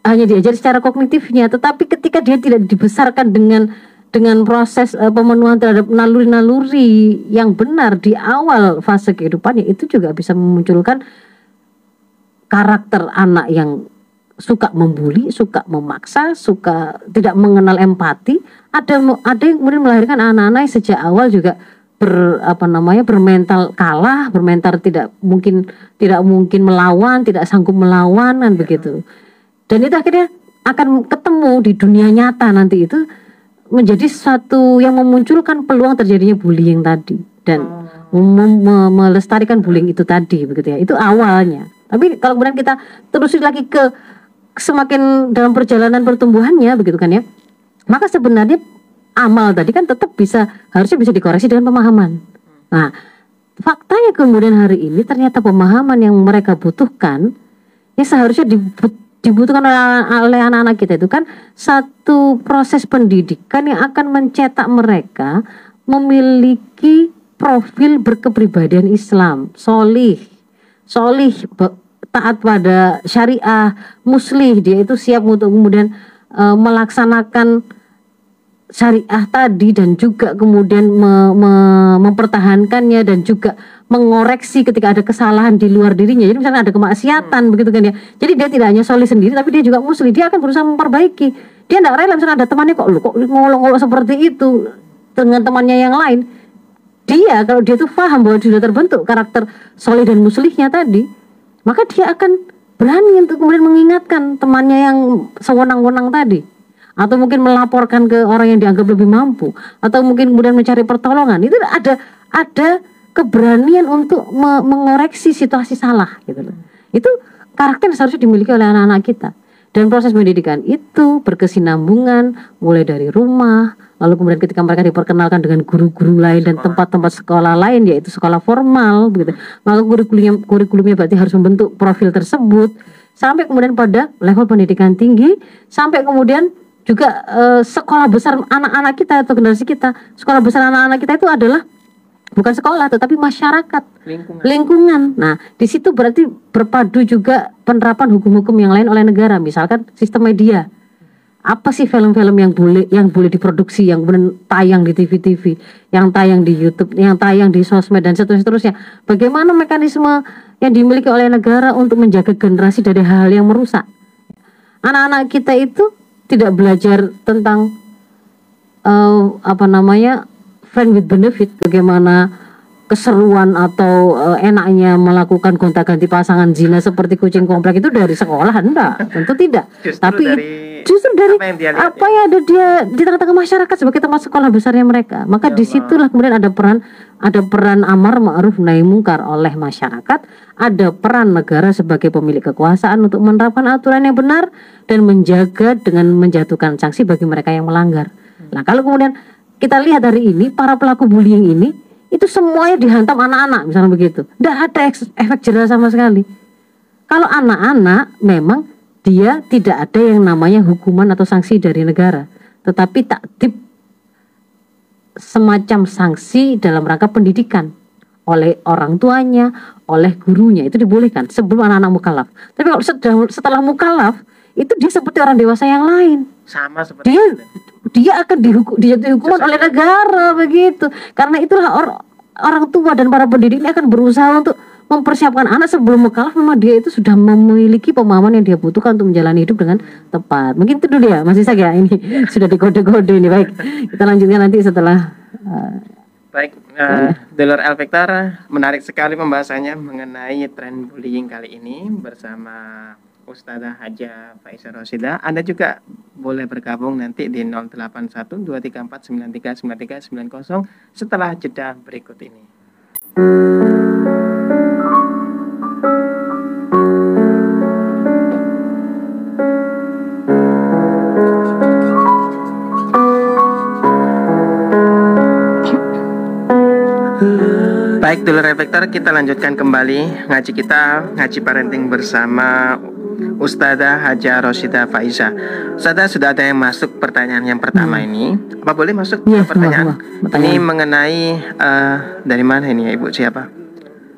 hanya diajari secara kognitifnya tetapi ketika dia tidak dibesarkan dengan dengan proses eh, pemenuhan terhadap naluri-naluri yang benar di awal fase kehidupannya itu juga bisa memunculkan karakter anak yang suka membuli, suka memaksa, suka tidak mengenal empati. Ada ada yang kemudian melahirkan anak-anak yang sejak awal juga ber apa namanya bermental kalah, bermental tidak mungkin tidak mungkin melawan, tidak sanggup melawan kan begitu. Dan itu akhirnya akan ketemu di dunia nyata nanti itu menjadi satu yang memunculkan peluang terjadinya bullying tadi dan mem- me- melestarikan bullying itu tadi begitu ya. Itu awalnya. Tapi kalau kemudian kita terusin lagi ke semakin dalam perjalanan pertumbuhannya begitu kan ya. Maka sebenarnya amal tadi kan tetap bisa harusnya bisa dikoreksi dengan pemahaman. Nah, faktanya kemudian hari ini ternyata pemahaman yang mereka butuhkan ya seharusnya dibu- dibutuhkan oleh, anak-anak kita itu kan satu proses pendidikan yang akan mencetak mereka memiliki profil berkepribadian Islam, solih, solih, taat pada syariah, muslih, dia itu siap untuk kemudian eh, melaksanakan syariah tadi dan juga kemudian me- me- mempertahankannya dan juga mengoreksi ketika ada kesalahan di luar dirinya. Jadi misalnya ada kemaksiatan begitu kan ya. Jadi dia tidak hanya soleh sendiri tapi dia juga muslim. Dia akan berusaha memperbaiki. Dia tidak rela misalnya ada temannya kok lu kok ngolok-ngolok seperti itu dengan temannya yang lain. Dia kalau dia tuh paham bahwa sudah terbentuk karakter soleh dan muslihnya tadi, maka dia akan berani untuk kemudian mengingatkan temannya yang sewenang-wenang tadi atau mungkin melaporkan ke orang yang dianggap lebih mampu. Atau mungkin kemudian mencari pertolongan. Itu ada ada keberanian untuk me- mengoreksi situasi salah gitu loh. Itu karakter yang seharusnya dimiliki oleh anak-anak kita. Dan proses pendidikan itu berkesinambungan mulai dari rumah lalu kemudian ketika mereka diperkenalkan dengan guru-guru lain dan tempat-tempat sekolah lain yaitu sekolah formal begitu maka kurikulumnya kurikulumnya berarti harus membentuk profil tersebut. Sampai kemudian pada level pendidikan tinggi sampai kemudian juga eh, sekolah besar anak-anak kita atau generasi kita sekolah besar anak-anak kita itu adalah bukan sekolah tetapi masyarakat lingkungan lingkungan. Nah, di situ berarti berpadu juga penerapan hukum-hukum yang lain oleh negara, misalkan sistem media. Apa sih film-film yang boleh yang boleh diproduksi, yang benar tayang di TV-TV, yang tayang di YouTube, yang tayang di sosmed dan seterusnya. Bagaimana mekanisme yang dimiliki oleh negara untuk menjaga generasi dari hal-hal yang merusak? Anak-anak kita itu tidak belajar tentang eh, apa namanya friend with benefit, bagaimana keseruan atau uh, enaknya melakukan gonta-ganti pasangan zina seperti kucing komplek itu dari sekolah enggak. Tentu tidak. Justru tapi dari justru dari apa yang dia lihat apa yang ada dia di tengah-tengah masyarakat sebagai tempat sekolah besarnya mereka. Maka Ya di situlah kemudian ada peran ada peran amar ma'ruf nahi mungkar oleh masyarakat. Ada peran negara sebagai pemilik kekuasaan untuk menerapkan aturan yang benar dan menjaga dengan menjatuhkan sanksi bagi mereka yang melanggar. Nah kalau kemudian kita lihat hari ini para pelaku bullying ini itu semuanya dihantam anak-anak misalnya begitu. Tidak ada efek jerah sama sekali. Kalau anak-anak memang dia tidak ada yang namanya hukuman atau sanksi dari negara. Tetapi takdib semacam sanksi dalam rangka pendidikan oleh orang tuanya, oleh gurunya itu dibolehkan sebelum anak-anak mukallaf. Tapi kalau setelah, setelah mukallaf itu dia seperti orang dewasa yang lain sama seperti dia itu. dia akan dihukum dia hukuman oleh negara begitu karena itulah or- orang tua dan para pendidik ini akan berusaha untuk mempersiapkan anak sebelum mukalaf memang dia itu sudah memiliki pemahaman yang dia butuhkan untuk menjalani hidup dengan tepat mungkin itu dulu ya masih saya ini sudah dikode-kode ini baik kita lanjutkan nanti setelah uh, Baik, uh, Delor El Victor, menarik sekali pembahasannya mengenai tren bullying kali ini bersama Ustazah Haja Faisal Rosida. Anda juga boleh bergabung nanti di 081 234 93 93 90 setelah jeda berikut ini. Baik, dulu reflektor kita lanjutkan kembali ngaji kita ngaji parenting bersama Ustazah Haja Roshida Faiza. Ustazah sudah ada yang masuk pertanyaan yang pertama ini. Apa boleh masuk ke pertanyaan? Pertanyaan. Ini mengenai eh, dari mana ini ya Ibu siapa?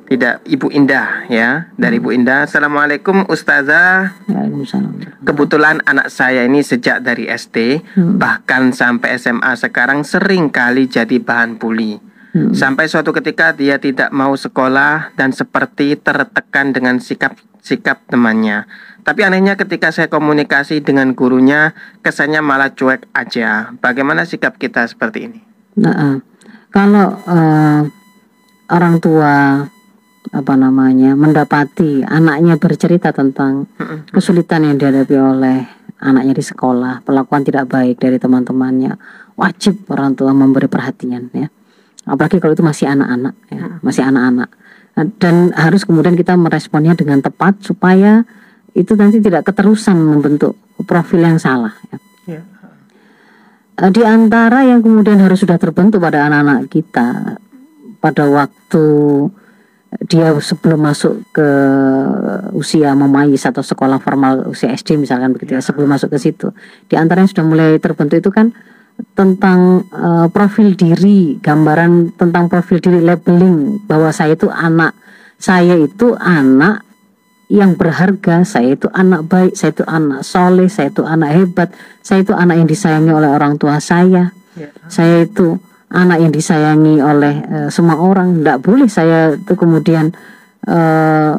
Tidak, Ibu Indah ya. Dari Ibu Indah. Assalamualaikum Ustazah. Waalaikumsalam. Kebetulan anak saya ini sejak dari SD Hmm. bahkan sampai SMA sekarang sering kali jadi bahan bully. Hmm. Sampai suatu ketika dia tidak mau sekolah dan seperti tertekan dengan sikap sikap temannya. Tapi anehnya ketika saya komunikasi dengan gurunya, kesannya malah cuek aja. Bagaimana sikap kita seperti ini? Nah, eh, kalau eh, orang tua apa namanya mendapati anaknya bercerita tentang kesulitan yang dihadapi oleh anaknya di sekolah, perlakuan tidak baik dari teman-temannya, wajib orang tua memberi perhatian ya. Apalagi kalau itu masih anak-anak ya, masih anak-anak. Nah, Dan harus kemudian kita meresponnya dengan tepat supaya itu nanti tidak keterusan membentuk profil yang salah ya. Ya. Eh, di antara yang kemudian harus sudah terbentuk pada anak-anak kita pada waktu dia sebelum masuk ke usia memayis atau sekolah formal usia SD misalkan begitu ya sebelum masuk ke situ di antara yang sudah mulai terbentuk itu kan tentang eh, profil diri gambaran tentang profil diri labeling bahwa saya itu anak saya itu anak yang berharga, saya itu anak baik, saya itu anak soleh, saya itu anak hebat, saya itu anak yang disayangi oleh orang tua saya, Ya. saya itu anak yang disayangi oleh eh, semua orang. Tidak boleh saya itu kemudian eh,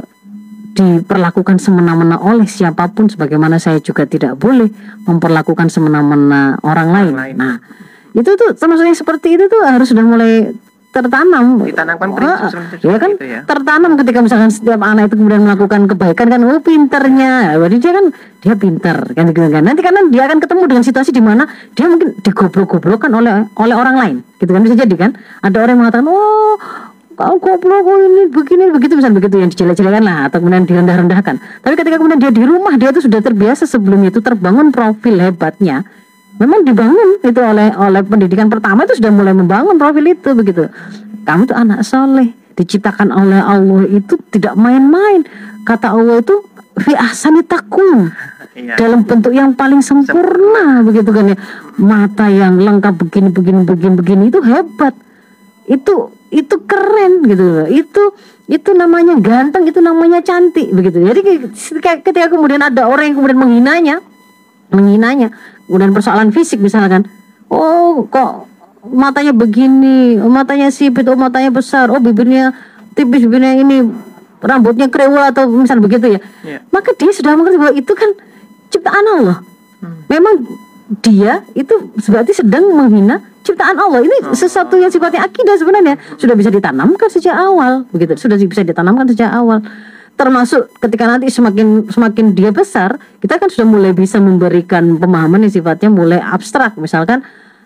diperlakukan semena-mena oleh siapa pun, sebagaimana saya juga tidak boleh memperlakukan semena-mena orang lain. lain. Nah, itu tuh termasuk yang seperti itu tuh harus sudah mulai tertanam. Ditanamkan Ah, prinsip seperti ya kan itu ya. tertanam ketika misalkan setiap anak itu kemudian melakukan kebaikan kan oh pinternya berarti dia kan dia pinter kan gitu kan nanti karena dia akan ketemu dengan situasi di mana dia mungkin digoblok-goblokkan oleh oleh orang lain gitu kan bisa jadi kan ada orang yang mengatakan oh kau goblok ini begini begitu misalnya begitu yang dijelek-jelekan lah atau kemudian direndah-rendahkan. Tapi ketika kemudian dia di rumah dia itu sudah terbiasa sebelumnya itu terbangun profil hebatnya. Memang dibangun itu oleh oleh pendidikan pertama itu sudah mulai membangun profil itu begitu. Kamu tuh anak soleh diciptakan oleh Allah itu tidak main-main. Kata Allah itu fi ahsani takum Iya. dalam bentuk yang paling sempurna. begitu kan ya. Mata yang lengkap begini begini begini begini itu hebat. Itu itu keren gitu loh itu itu namanya ganteng itu namanya cantik begitu jadi ketika, kemudian ada orang yang kemudian menghinanya menghinanya kemudian persoalan fisik misalkan oh kok matanya begini oh, matanya sipit oh matanya besar oh bibirnya tipis bibirnya ini rambutnya krewel atau misal begitu ya Ya. maka dia sudah mengerti bahwa itu kan ciptaan Allah Hmm. memang dia itu berarti sedang menghina ciptaan Allah. Ini sesuatu yang sifatnya akidah sebenarnya sudah bisa ditanamkan sejak awal, begitu. Sudah bisa ditanamkan sejak awal. Termasuk ketika nanti semakin semakin dia besar, kita kan sudah mulai bisa memberikan pemahaman yang sifatnya mulai abstrak. Misalkan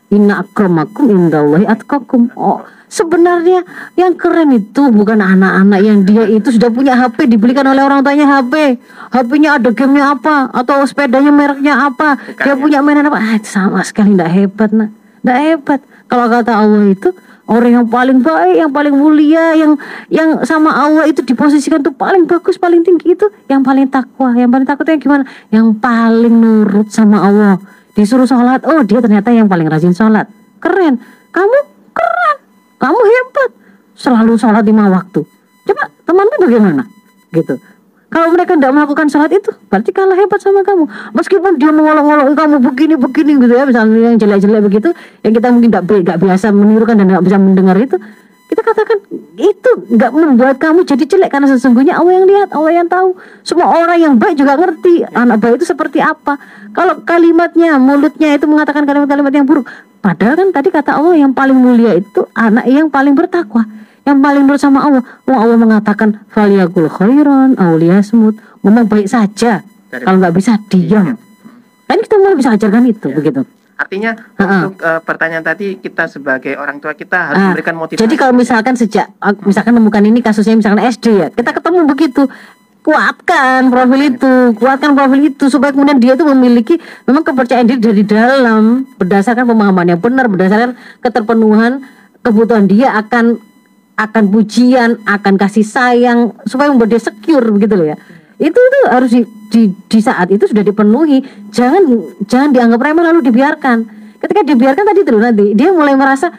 inna akramakum indallahi atqakum. Oh, sebenarnya yang keren itu bukan anak-anak yang dia itu sudah punya HP dibelikan oleh orang tuanya HP. HP-nya ada gamenya apa atau sepedanya mereknya apa. Dia ya. punya mainan apa? Ah, sama sekali tidak hebat, nah. Tidak hebat. Kalau kata Allah itu orang yang paling baik, yang paling mulia, yang yang sama Allah itu diposisikan tuh paling bagus, paling tinggi itu yang paling takwa, yang paling takut yang gimana? Yang paling nurut sama Allah. Disuruh sholat, oh dia ternyata yang paling rajin sholat. Keren. Kamu keren. Kamu hebat. Selalu sholat lima waktu. Coba temanmu bagaimana? Gitu. Kalau mereka tidak melakukan sholat itu, berarti kalah hebat sama kamu. Meskipun dia mengolok-olok kamu begini begini gitu ya, misalnya yang jelek-jelek begitu, yang kita mungkin tidak biasa menirukan dan tidak bisa mendengar itu, kita katakan itu nggak membuat kamu jadi jelek karena sesungguhnya Allah yang lihat, Allah yang tahu. Semua orang yang baik juga ngerti anak baik itu seperti apa. Kalau kalimatnya, mulutnya itu mengatakan kalimat-kalimat yang buruk, padahal kan tadi kata Allah yang paling mulia itu anak yang paling bertakwa yang paling nurut sama Allah. Wong Allah mengatakan faliyakul khairan aulia semut. Ngomong baik saja. Kalau nggak bisa diam. Kan kita mulai bisa ajarkan itu Ya. begitu. Artinya Ha-ha. untuk eh, pertanyaan tadi kita sebagai orang tua kita harus Ah, memberikan motivasi. Jadi kalau misalkan sejak ak- misalkan menemukan ini kasusnya misalkan SD ya, kita ketemu begitu kuatkan profil itu, kuatkan profil itu supaya kemudian dia itu memiliki memang kepercayaan diri dari dalam berdasarkan pemahaman yang benar, berdasarkan keterpenuhan kebutuhan dia akan akan pujian, akan kasih sayang supaya membuat dia secure begitu loh ya. Itu itu harus di, di, di saat itu sudah dipenuhi. Jangan jangan dianggap remeh lalu dibiarkan. Ketika dibiarkan tadi tuh nanti dia mulai merasa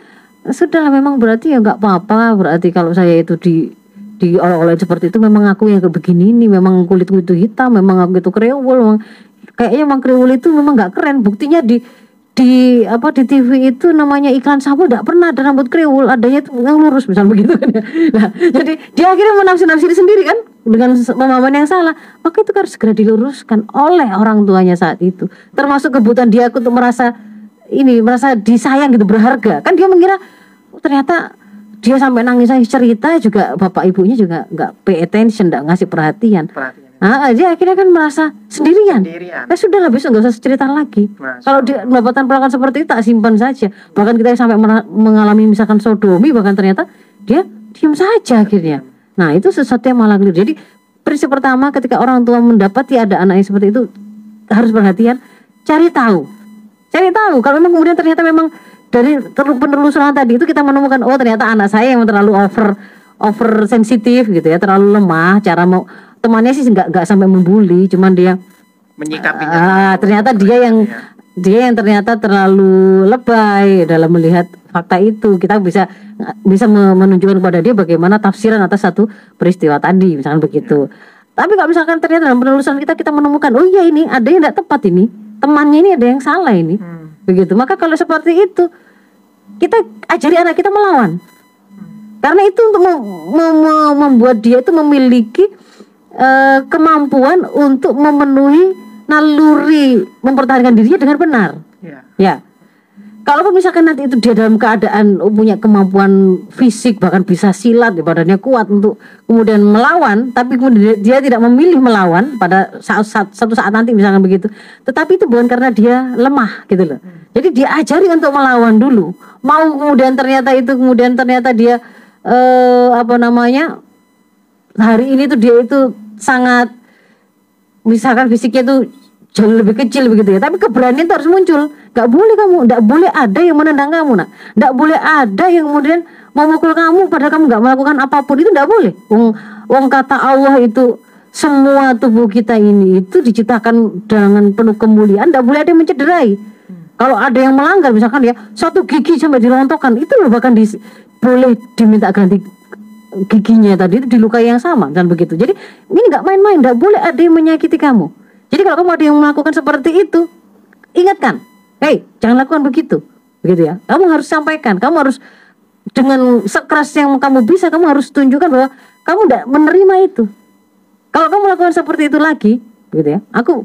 sudahlah memang berarti ya nggak apa-apa berarti kalau saya itu di di oleh seperti itu memang aku yang begini ini memang kulit itu hitam memang aku itu kriwul memang kayaknya memang kriwul itu memang nggak keren buktinya di di apa di TV itu namanya iklan sabun tidak pernah ada rambut kriwul adanya itu yang lurus misalnya begitu kan ya. nah jadi dia akhirnya menafsir-nafsiri sendiri kan dengan pemahaman yang salah maka itu harus segera diluruskan oleh orang tuanya saat itu termasuk kebutuhan dia untuk merasa ini merasa disayang gitu berharga kan dia mengira oh, ternyata dia sampai nangis nangis cerita juga bapak ibunya juga nggak pay attention nggak ngasih perhatian perhatian. Ah, dia akhirnya kan merasa sendirian. Sendirian. Ya sudah lah besok nggak usah cerita lagi. Masya Kalau dia mendapatkan perlakuan seperti itu tak simpan saja. Bahkan kita sampai mengalami misalkan sodomi bahkan ternyata dia diam saja akhirnya. Nah itu sesuatu yang malah keliru. Jadi prinsip pertama ketika orang tua mendapati ada anak yang seperti itu harus perhatian, cari tahu, cari tahu. Kalau memang kemudian ternyata memang dari penelusuran tadi itu kita menemukan oh ternyata anak saya yang terlalu over over sensitif gitu ya, terlalu lemah cara mau temannya sih nggak nggak sampai membuli, cuman dia Menyikapinya. Ah, ternyata dia yang Ya. dia yang ternyata terlalu lebay dalam melihat fakta itu. Kita bisa bisa me- menunjukkan kepada dia bagaimana tafsiran atas satu peristiwa tadi, misalkan begitu. Tapi kalau misalkan ternyata dalam penelusuran kita kita menemukan, oh iya ini ada yang tidak tepat ini, temannya ini ada yang salah ini, Hmm. begitu. Maka kalau seperti itu kita ajari anak kita melawan, karena itu untuk mem- mem- membuat dia itu memiliki eh, kemampuan untuk memenuhi naluri mempertahankan dirinya dengan benar. Ya. Ya. Kalaupun misalkan nanti itu dia dalam keadaan punya kemampuan fisik bahkan bisa silat, ya, badannya kuat untuk kemudian melawan, tapi kemudian dia, dia tidak memilih melawan pada saat, saat satu saat nanti misalkan begitu. Tetapi itu bukan karena dia lemah gitu loh. Jadi dia ajari untuk melawan dulu. Mau kemudian ternyata itu kemudian ternyata dia eh apa namanya hari ini tuh dia itu sangat misalkan fisiknya tuh jauh lebih kecil begitu ya. Tapi keberanian itu harus muncul. Nggak boleh kamu nggak boleh ada yang menendang kamu nak. Nggak boleh ada yang kemudian memukul kamu padahal kamu nggak melakukan apa pun. Itu nggak boleh. Wong wong kata Allah itu semua tubuh kita ini itu diciptakan dengan penuh kemuliaan. Nggak boleh ada yang mencederai. Kalau ada yang melanggar misalkan ya satu gigi sampai dirontokkan itu loh bahkan di, boleh diminta ganti giginya tadi itu dilukai yang sama dan begitu. Jadi ini nggak main-main, nggak boleh ada yang menyakiti kamu. Jadi kalau kamu ada yang melakukan seperti itu, ingatkan, hei jangan lakukan begitu, begitu ya. Kamu harus sampaikan, kamu harus dengan sekeras yang kamu bisa, kamu harus tunjukkan bahwa kamu tidak menerima itu. Kalau kamu lakukan seperti itu lagi, begitu ya, aku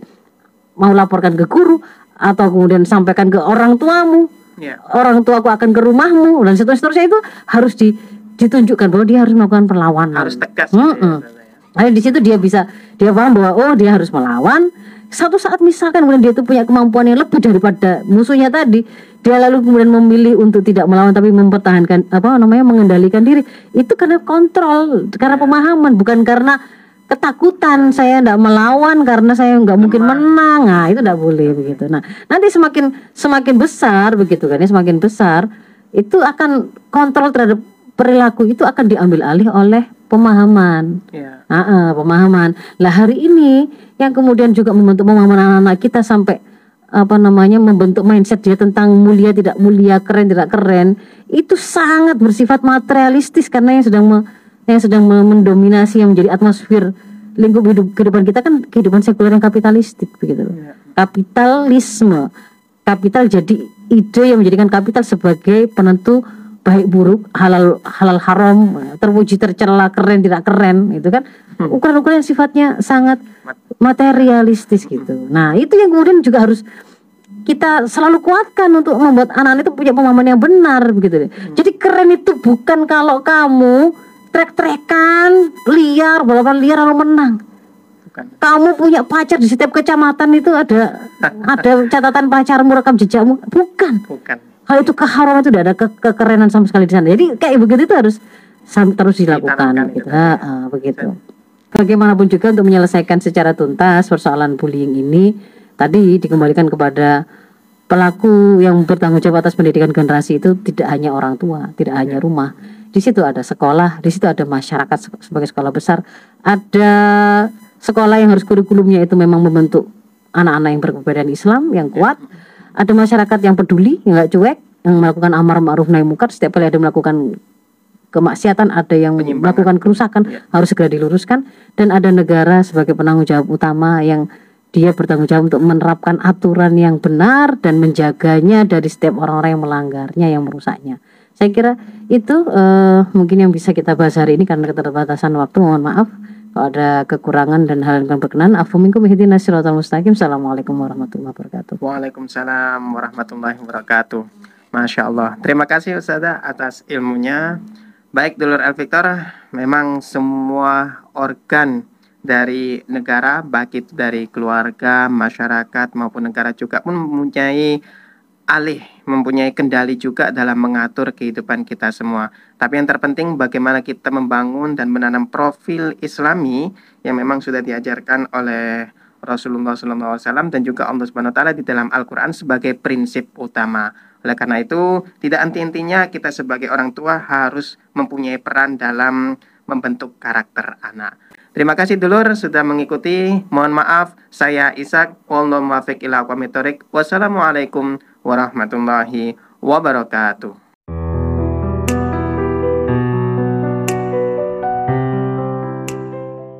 mau laporkan ke guru atau kemudian sampaikan ke orang tuamu Ya. orang tuaku akan ke rumahmu dan seterusnya itu harus di, ditunjukkan bahwa dia harus melakukan perlawanan Harus tegas. ya, Mm-mm. Ustazah, ya. Nah, di situ dia bisa dia paham bahwa oh dia harus melawan. Satu saat misalkan kemudian dia itu punya kemampuan yang lebih daripada musuhnya tadi, dia lalu kemudian memilih untuk tidak melawan tapi mempertahankan apa namanya mengendalikan diri. Itu karena kontrol, karena pemahaman, bukan karena ketakutan saya tidak melawan karena saya nggak mungkin menang. Nah, itu tidak boleh begitu. Nah, nanti semakin semakin besar begitu kan, ya, semakin besar itu akan kontrol terhadap perilaku itu akan diambil alih oleh pemahaman. Ya. Ah, ah, pemahaman. Lah hari ini yang kemudian juga membentuk pemahaman anak-anak kita sampai apa namanya membentuk mindset dia tentang mulia tidak mulia, keren tidak keren, itu sangat bersifat materialistis karena yang sedang me- yang sedang me- mendominasi yang menjadi atmosfer lingkup hidup kehidupan kita kan kehidupan sekuler yang kapitalistik begitu. loh. Ya. Kapitalisme. Kapital jadi ide yang menjadikan kapital sebagai penentu baik buruk, halal halal haram, terpuji tercela, keren tidak keren, itu kan ukuran-ukuran yang sifatnya sangat materialistis gitu. Nah, itu yang kemudian juga harus kita selalu kuatkan untuk membuat anak-anak itu punya pemahaman yang benar begitu deh. Jadi keren itu bukan kalau kamu trek-trekan liar, balapan liar lalu menang. Bukan. Kamu punya pacar di setiap kecamatan itu ada ada catatan pacarmu rekam jejakmu. Bukan. Bukan. Kalau itu keharaman itu tidak ada ke- kekerenan sama sekali di sana. Jadi kayak begitu itu harus terus dilakukan Ditanamkan gitu. gitu. Ah, ah, begitu. Bagaimanapun juga untuk menyelesaikan secara tuntas persoalan bullying ini tadi dikembalikan kepada pelaku yang bertanggung jawab atas pendidikan generasi itu tidak hanya orang tua, tidak hanya rumah. Di situ ada sekolah, di situ ada masyarakat se- sebagai sekolah besar, ada sekolah yang harus kurikulumnya itu memang membentuk anak-anak yang berkepribadian Islam yang kuat. Ada masyarakat yang peduli, yang nggak cuek, yang melakukan amar ma'ruf nahi munkar setiap kali ada melakukan kemaksiatan, ada yang melakukan kerusakan Ya. harus segera diluruskan dan ada negara sebagai penanggung jawab utama yang dia bertanggung jawab untuk menerapkan aturan yang benar dan menjaganya dari setiap orang-orang yang melanggarnya, yang merusaknya. Saya kira itu eh, mungkin yang bisa kita bahas hari ini karena keterbatasan waktu. Mohon maaf kalau ada kekurangan dan hal yang berkenan. Afu minkum ihdinas siratal mustaqim. Assalamualaikum warahmatullahi wabarakatuh. Waalaikumsalam warahmatullahi wabarakatuh. Masya Allah. Terima kasih Ustazah atas ilmunya. Baik Dulur El Victor, memang semua organ dari negara, baik itu dari keluarga, masyarakat maupun negara juga pun mempunyai alih, mempunyai kendali juga dalam mengatur kehidupan kita semua. Tapi yang terpenting bagaimana kita membangun dan menanam profil Islami yang memang sudah diajarkan oleh Rasulullah SAW dan juga Allah Subhanahu taala di dalam Al-Qur'an sebagai prinsip utama. Oleh karena itu, tidak anti-intinya kita sebagai orang tua harus mempunyai peran dalam membentuk karakter anak. Terima kasih dulur sudah mengikuti. Mohon maaf, saya Ishak. Wassalamualaikum warahmatullahi wabarakatuh.